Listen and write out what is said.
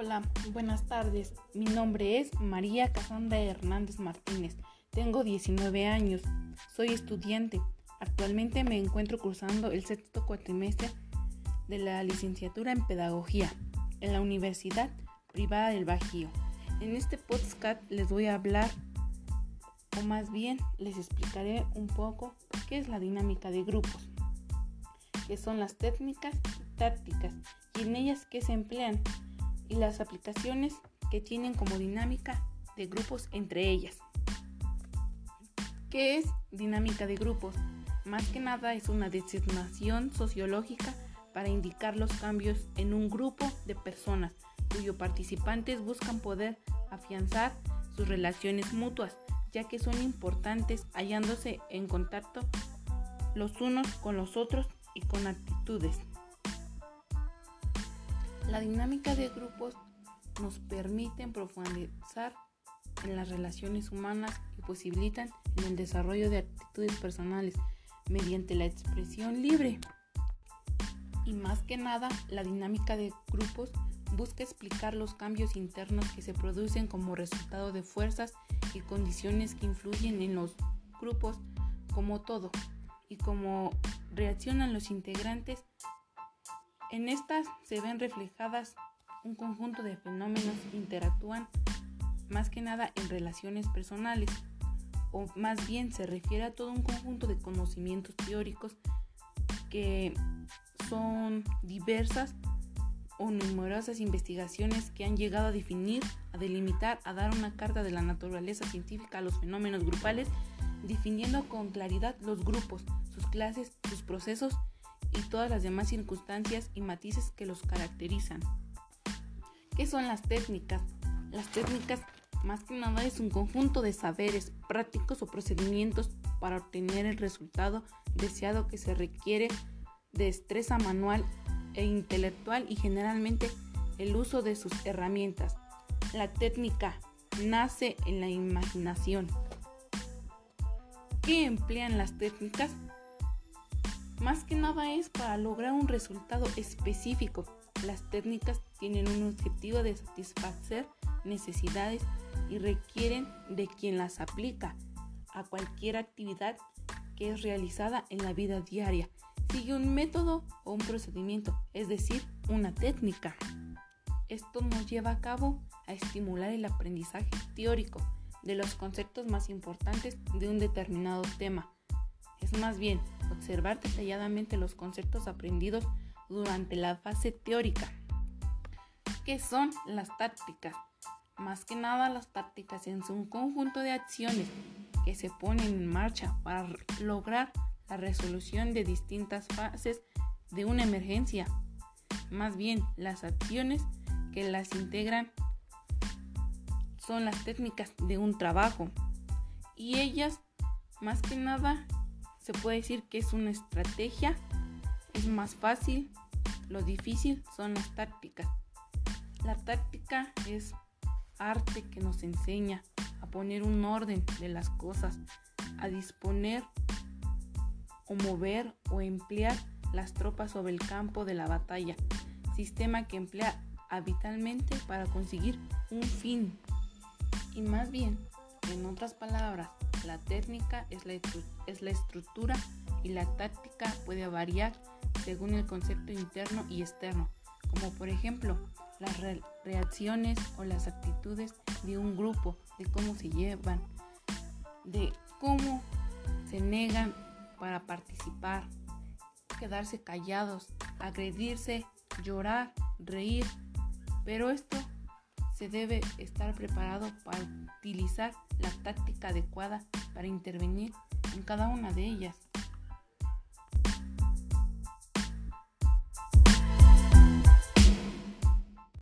Hola, buenas tardes. Mi nombre es María Casandra Hernández Martínez. Tengo 19 años. Soy estudiante. Actualmente me encuentro cursando el sexto cuatrimestre de la licenciatura en Pedagogía en la Universidad Privada del Bajío. En este podcast les voy a hablar, o más bien les explicaré un poco qué es la dinámica de grupos, qué son las técnicas y tácticas y en ellas qué se emplean y las aplicaciones que tienen como dinámica de grupos entre ellas. ¿Qué es dinámica de grupos? Más que nada es una designación sociológica para indicar los cambios en un grupo de personas cuyos participantes buscan poder afianzar sus relaciones mutuas, ya que son importantes hallándose en contacto los unos con los otros y con actitudes. La dinámica de grupos nos permiten profundizar en las relaciones humanas y posibilitan el desarrollo de actitudes personales mediante la expresión libre. Y más que nada, la dinámica de grupos busca explicar los cambios internos que se producen como resultado de fuerzas y condiciones que influyen en los grupos como todo y cómo reaccionan los integrantes en estas se ven reflejadas un conjunto de fenómenos que interactúan más que nada en relaciones personales, o más bien se refiere a todo un conjunto de conocimientos teóricos que son diversas o numerosas investigaciones que han llegado a definir, a delimitar, a dar una carta de la naturaleza científica a los fenómenos grupales, definiendo con claridad los grupos, sus clases, sus procesos y todas las demás circunstancias y matices que los caracterizan. ¿Qué son las técnicas? Las técnicas más que nada es un conjunto de saberes, prácticos o procedimientos para obtener el resultado deseado que se requiere destreza manual e intelectual y generalmente el uso de sus herramientas. La técnica nace en la imaginación. ¿Qué emplean las técnicas? Más que nada es para lograr un resultado específico. Las técnicas tienen un objetivo de satisfacer necesidades y requieren de quien las aplica a cualquier actividad que es realizada en la vida diaria. Sigue un método o un procedimiento, es decir, una técnica. Esto nos lleva a cabo a estimular el aprendizaje teórico de los conceptos más importantes de un determinado tema es más bien observar detalladamente los conceptos aprendidos durante la fase teórica. ¿Qué son las tácticas? Más que nada las tácticas es un conjunto de acciones que se ponen en marcha para lograr la resolución de distintas fases de una emergencia. Más bien, las acciones que las integran son las técnicas de un trabajo y ellas más que nada se puede decir que es una estrategia, es más fácil, lo difícil son las tácticas. La táctica es arte que nos enseña a poner un orden de las cosas, a disponer o mover o emplear las tropas sobre el campo de la batalla, sistema que emplea habitualmente para conseguir un fin. Y más bien, en otras palabras, la técnica es la, es la estructura y la táctica puede variar según el concepto interno y externo, como por ejemplo las reacciones o las actitudes de un grupo, de cómo se llevan, de cómo se negan para participar, quedarse callados, agredirse, llorar, reír, pero esto se debe estar preparado para utilizar la táctica adecuada para intervenir en cada una de ellas.